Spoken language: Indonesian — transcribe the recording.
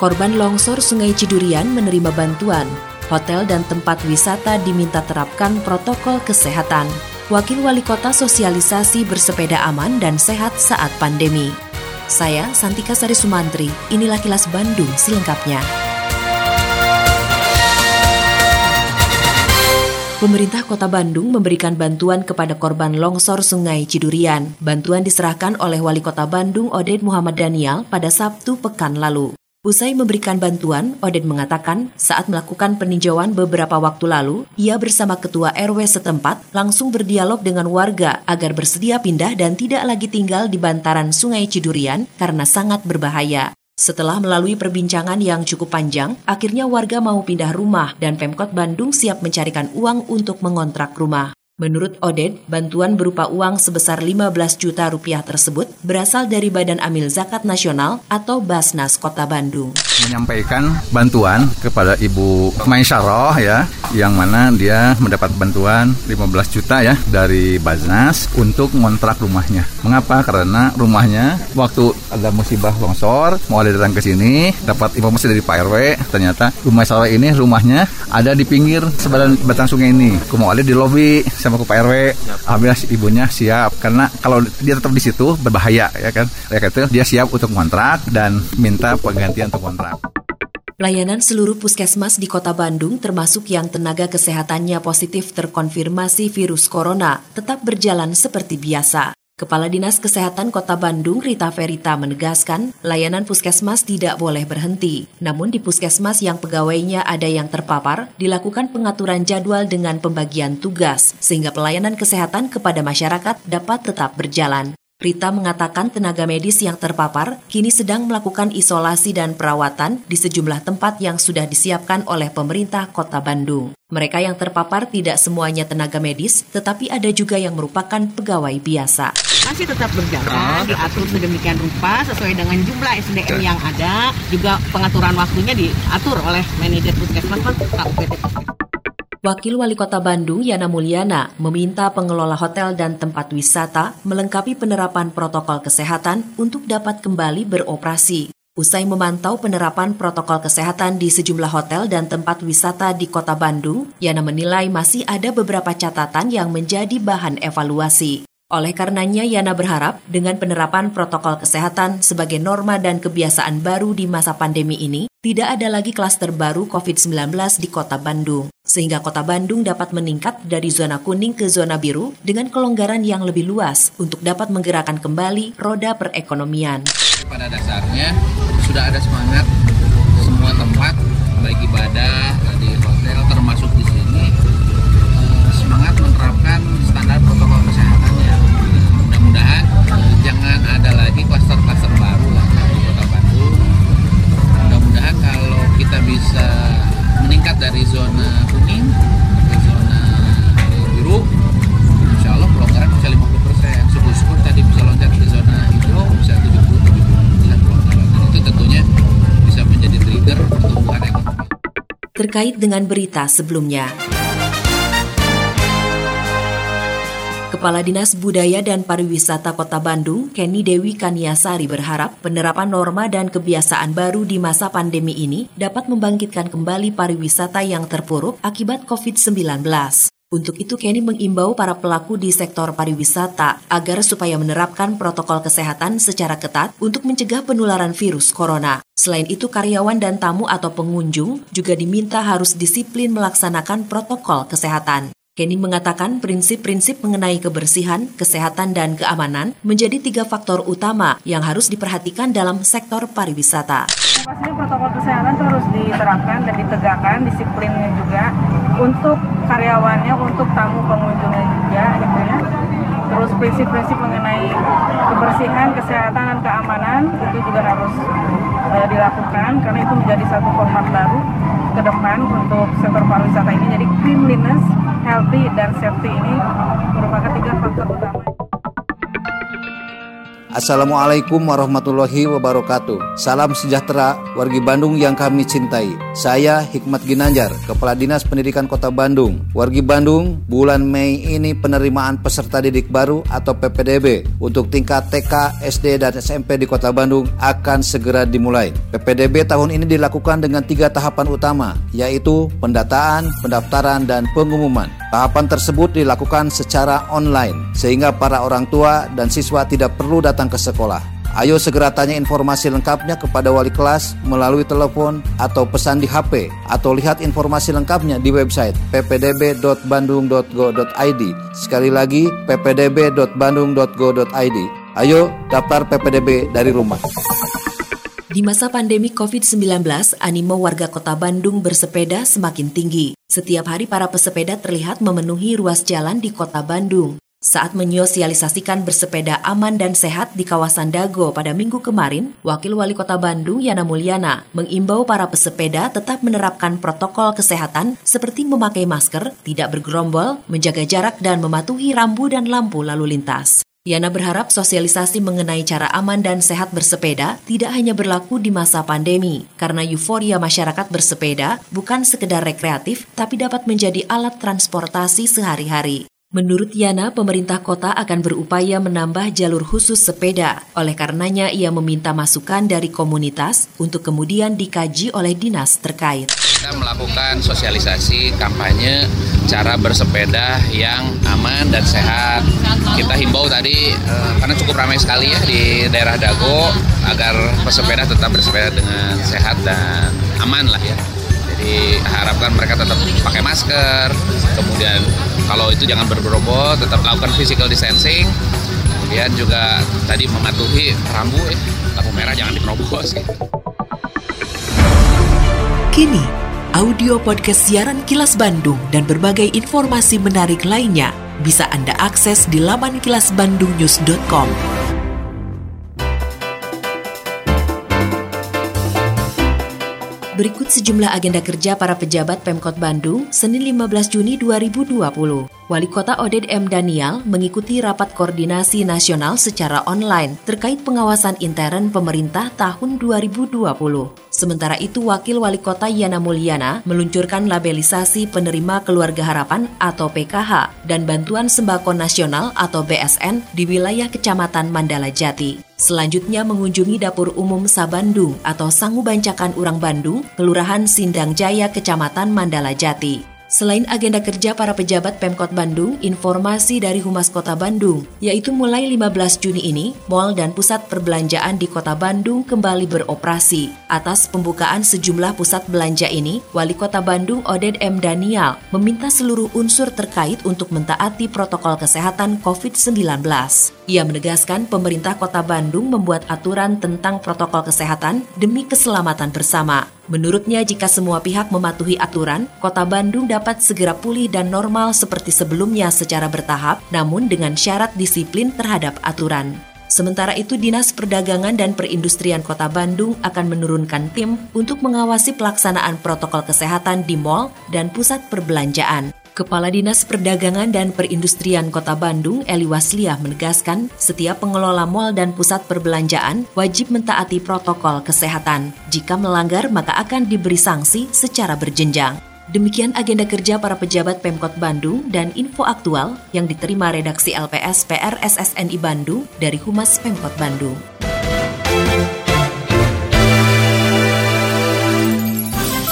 Korban longsor Sungai Cidurian menerima bantuan. Hotel dan tempat wisata diminta terapkan protokol kesehatan. Wakil Wali Kota sosialisasi bersepeda aman dan sehat saat pandemi. Saya Santika Sari Sumantri, inilah kilas Bandung selengkapnya. Pemerintah Kota Bandung memberikan bantuan kepada korban longsor Sungai Cidurian. Bantuan diserahkan oleh Wali Kota Bandung Oded Muhammad Daniel pada Sabtu pekan lalu. Usai memberikan bantuan, Oded mengatakan saat melakukan peninjauan beberapa waktu lalu, ia bersama ketua RW setempat langsung berdialog dengan warga agar bersedia pindah dan tidak lagi tinggal di bantaran Sungai Cidurian karena sangat berbahaya. Setelah melalui perbincangan yang cukup panjang, akhirnya warga mau pindah rumah dan Pemkot Bandung siap mencarikan uang untuk mengontrak rumah. Menurut Oded, bantuan berupa uang sebesar 15 juta rupiah tersebut berasal dari Badan Amil Zakat Nasional atau Basnas Kota Bandung. Menyampaikan bantuan kepada Ibu Maisaroh ya, yang mana dia mendapat bantuan 15 juta ya dari Basnas untuk ngontrak rumahnya. Mengapa? Karena rumahnya waktu ada musibah longsor, mau ada datang ke sini, dapat informasi dari Pak RW, ternyata rumah Saroh ini rumahnya ada di pinggir sebadan batang sungai ini. Mau ada di lobi sama ke Pak RW. Alhamdulillah ibunya siap karena kalau dia tetap di situ berbahaya ya kan. Ya itu dia siap untuk kontrak dan minta penggantian untuk kontrak. Pelayanan seluruh puskesmas di Kota Bandung termasuk yang tenaga kesehatannya positif terkonfirmasi virus corona tetap berjalan seperti biasa. Kepala Dinas Kesehatan Kota Bandung Rita Verita menegaskan, layanan puskesmas tidak boleh berhenti. Namun di puskesmas yang pegawainya ada yang terpapar, dilakukan pengaturan jadwal dengan pembagian tugas, sehingga pelayanan kesehatan kepada masyarakat dapat tetap berjalan. Rita mengatakan tenaga medis yang terpapar kini sedang melakukan isolasi dan perawatan di sejumlah tempat yang sudah disiapkan oleh pemerintah Kota Bandung. Mereka yang terpapar tidak semuanya tenaga medis, tetapi ada juga yang merupakan pegawai biasa. Masih tetap berjalan, diatur sedemikian rupa sesuai dengan jumlah SDM yang ada, juga pengaturan waktunya diatur oleh manajer puskesmas KUPT Wakil Wali Kota Bandung Yana Mulyana meminta pengelola hotel dan tempat wisata melengkapi penerapan protokol kesehatan untuk dapat kembali beroperasi. Usai memantau penerapan protokol kesehatan di sejumlah hotel dan tempat wisata di Kota Bandung, Yana menilai masih ada beberapa catatan yang menjadi bahan evaluasi. Oleh karenanya, Yana berharap dengan penerapan protokol kesehatan sebagai norma dan kebiasaan baru di masa pandemi ini, tidak ada lagi klaster baru COVID-19 di kota Bandung. Sehingga kota Bandung dapat meningkat dari zona kuning ke zona biru dengan kelonggaran yang lebih luas untuk dapat menggerakkan kembali roda perekonomian. Pada dasarnya, sudah ada semangat terkait dengan berita sebelumnya. Kepala Dinas Budaya dan Pariwisata Kota Bandung, Kenny Dewi Kaniasari berharap penerapan norma dan kebiasaan baru di masa pandemi ini dapat membangkitkan kembali pariwisata yang terpuruk akibat COVID-19. Untuk itu, Kenny mengimbau para pelaku di sektor pariwisata agar supaya menerapkan protokol kesehatan secara ketat untuk mencegah penularan virus corona. Selain itu, karyawan dan tamu atau pengunjung juga diminta harus disiplin melaksanakan protokol kesehatan. Kenny mengatakan prinsip-prinsip mengenai kebersihan, kesehatan, dan keamanan menjadi tiga faktor utama yang harus diperhatikan dalam sektor pariwisata. Pastinya protokol kesehatan terus diterapkan dan ditegakkan, disiplinnya juga untuk karyawannya, untuk tamu pengunjungnya juga gitu ya. Terus prinsip-prinsip mengenai kebersihan, kesehatan, dan keamanan itu juga harus uh, dilakukan karena itu menjadi satu format baru ke depan untuk sektor pariwisata ini. Jadi cleanliness, healthy, dan safety ini merupakan tiga faktor utama. Assalamualaikum warahmatullahi wabarakatuh. Salam sejahtera wargi Bandung yang kami cintai. Saya Hikmat Ginanjar, Kepala Dinas Pendidikan Kota Bandung. Wargi Bandung, bulan Mei ini penerimaan peserta didik baru atau PPDB untuk tingkat TK, SD, dan SMP di Kota Bandung akan segera dimulai. PPDB tahun ini dilakukan dengan tiga tahapan utama, yaitu pendataan, pendaftaran, dan pengumuman. Tahapan tersebut dilakukan secara online, sehingga para orang tua dan siswa tidak perlu datang ke sekolah. Ayo segera tanya informasi lengkapnya kepada wali kelas melalui telepon atau pesan di HP atau lihat informasi lengkapnya di website ppdb.bandung.go.id. Sekali lagi ppdb.bandung.go.id. Ayo daftar PPDB dari rumah. Di masa pandemi COVID-19, animo warga kota Bandung bersepeda semakin tinggi. Setiap hari para pesepeda terlihat memenuhi ruas jalan di kota Bandung. Saat menyosialisasikan bersepeda aman dan sehat di kawasan Dago pada minggu kemarin, Wakil Wali Kota Bandung Yana Mulyana mengimbau para pesepeda tetap menerapkan protokol kesehatan seperti memakai masker, tidak bergerombol, menjaga jarak dan mematuhi rambu dan lampu lalu lintas. Yana berharap sosialisasi mengenai cara aman dan sehat bersepeda tidak hanya berlaku di masa pandemi, karena euforia masyarakat bersepeda bukan sekedar rekreatif, tapi dapat menjadi alat transportasi sehari-hari. Menurut Yana, pemerintah kota akan berupaya menambah jalur khusus sepeda. Oleh karenanya, ia meminta masukan dari komunitas untuk kemudian dikaji oleh dinas terkait. Kita melakukan sosialisasi kampanye cara bersepeda yang aman dan sehat. Kita himbau tadi eh, karena cukup ramai sekali ya di daerah Dago agar pesepeda tetap bersepeda dengan sehat dan aman lah ya. Jadi harapkan mereka tetap pakai masker, kemudian kalau itu jangan bergerombol tetap lakukan physical distancing kemudian juga tadi mematuhi rambu ya lampu merah jangan diperobos gitu. Kini, audio podcast siaran Kilas Bandung dan berbagai informasi menarik lainnya bisa Anda akses di laman kilasbandungnews.com. Berikut sejumlah agenda kerja para pejabat Pemkot Bandung Senin 15 Juni 2020. Wali Kota Oded M. Daniel mengikuti rapat koordinasi nasional secara online terkait pengawasan intern pemerintah tahun 2020. Sementara itu, Wakil Wali Kota Yana Mulyana meluncurkan labelisasi penerima keluarga harapan atau PKH dan bantuan sembako nasional atau BSN di wilayah Kecamatan Mandala Jati. Selanjutnya mengunjungi dapur umum Sabandung atau Sangu Bancakan Urang Bandung, Kelurahan Sindang Jaya, Kecamatan Mandala Jati. Selain agenda kerja para pejabat Pemkot Bandung, informasi dari Humas Kota Bandung, yaitu mulai 15 Juni ini, mal dan pusat perbelanjaan di Kota Bandung kembali beroperasi. Atas pembukaan sejumlah pusat belanja ini, Wali Kota Bandung Oded M. Daniel meminta seluruh unsur terkait untuk mentaati protokol kesehatan COVID-19. Ia menegaskan pemerintah Kota Bandung membuat aturan tentang protokol kesehatan demi keselamatan bersama. Menurutnya, jika semua pihak mematuhi aturan, Kota Bandung dapat segera pulih dan normal seperti sebelumnya secara bertahap, namun dengan syarat disiplin terhadap aturan. Sementara itu, Dinas Perdagangan dan Perindustrian Kota Bandung akan menurunkan tim untuk mengawasi pelaksanaan protokol kesehatan di mal dan pusat perbelanjaan. Kepala Dinas Perdagangan dan Perindustrian Kota Bandung, Eli Wasliah menegaskan, setiap pengelola mal dan pusat perbelanjaan wajib mentaati protokol kesehatan. Jika melanggar, maka akan diberi sanksi secara berjenjang. Demikian agenda kerja para pejabat Pemkot Bandung dan info aktual yang diterima redaksi LPS PR SSNI Bandung dari Humas Pemkot Bandung.